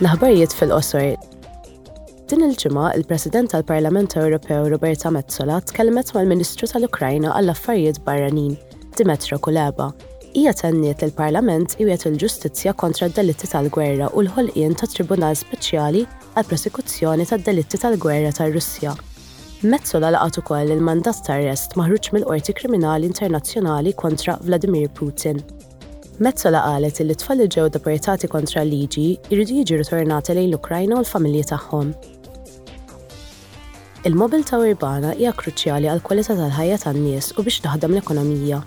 L-aħbarijiet fil-qosor. Din il-ġimgħa, il-President tal-Parlament Ewropew Roberta Metsola tkellmet mal-Ministru tal-Ukrajna għall-Affarijiet Barranin, Dimetro Kuleba. Hija tenniet li l-Parlament iwiegħed il-ġustizzja kontra d-delitti tal-gwerra u l-ħolqien ta' Tribunal Speċjali għall-prosekuzzjoni tad-delitti tal-gwerra tar-Russja. Metsola laqgħet ukoll il-mandat ta' arrest maħruġ mill-Qorti Kriminali Internazzjonali kontra Vladimir Putin. Metsola qalet illi t-tfal li ġew deportati kontra l-liġi jridu jiġu ritornati lejn l-Ukrajna u l-familji tagħhom. Il-mobilità urbana hija kruċjali għall-kwalità tal-ħajja tan-nies u biex taħdem l-ekonomija.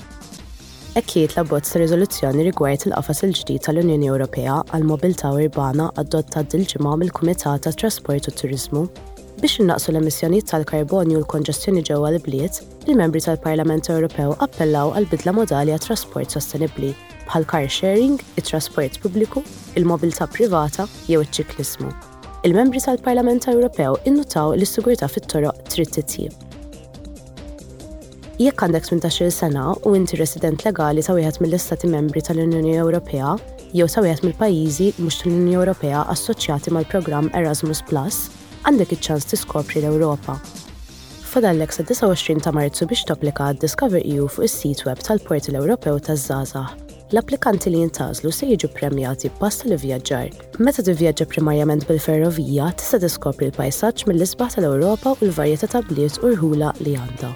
Hekk jgħid l-abbozz ta' riżoluzzjoni rigward il-qafas il-ġdid tal-Unjoni Ewropea għall-mobilità urbana adottat dil-ġimgħa mill-Kumitat tat-Trasport u t-Turiżmu. Biex innaqqsu l-emissjonijiet tal-karbonju u l-konġestjoni ġewwa l-bliet, Il-Membri tal-Parlament Ewropew appellaw għal bidla modali għat-trasport sostenibbli, bħal car sharing, it-trasport pubbliku, il-mobilità privata jew iċ-ċikliżmu. Il-Membri tal-Parlament Ewropew innutaw li s-sigurtà fit-toroq trid titjib. Jekk għandek 18-il sena u inti resident legali ta' wieħed mill-Istati Membri tal-Unjoni Ewropea jew ta' wieħed mill-pajjiżi mhux tal-Unjoni Ewropea assoċjati mal-programm Erasmus Plus, għandek iċ-ċans tiskopri l-Ewropa. Fadallek sad-29 ta' Marzu biex tapplika għad-DiscoverEU fuq is-sit web tal-Portal Ewropew taż-Żgħażagħ. L-applikanti li jintgħażlu se jiġu ppremjati b'pass tal-ivvjaġġar. Meta tivvjaġġa primarjament bil-ferrovija, tista' tiskopri l-pajsaġġ mill-isbaħ tal-Ewropa u l-varjetà ta' bliet u rħula li għandha.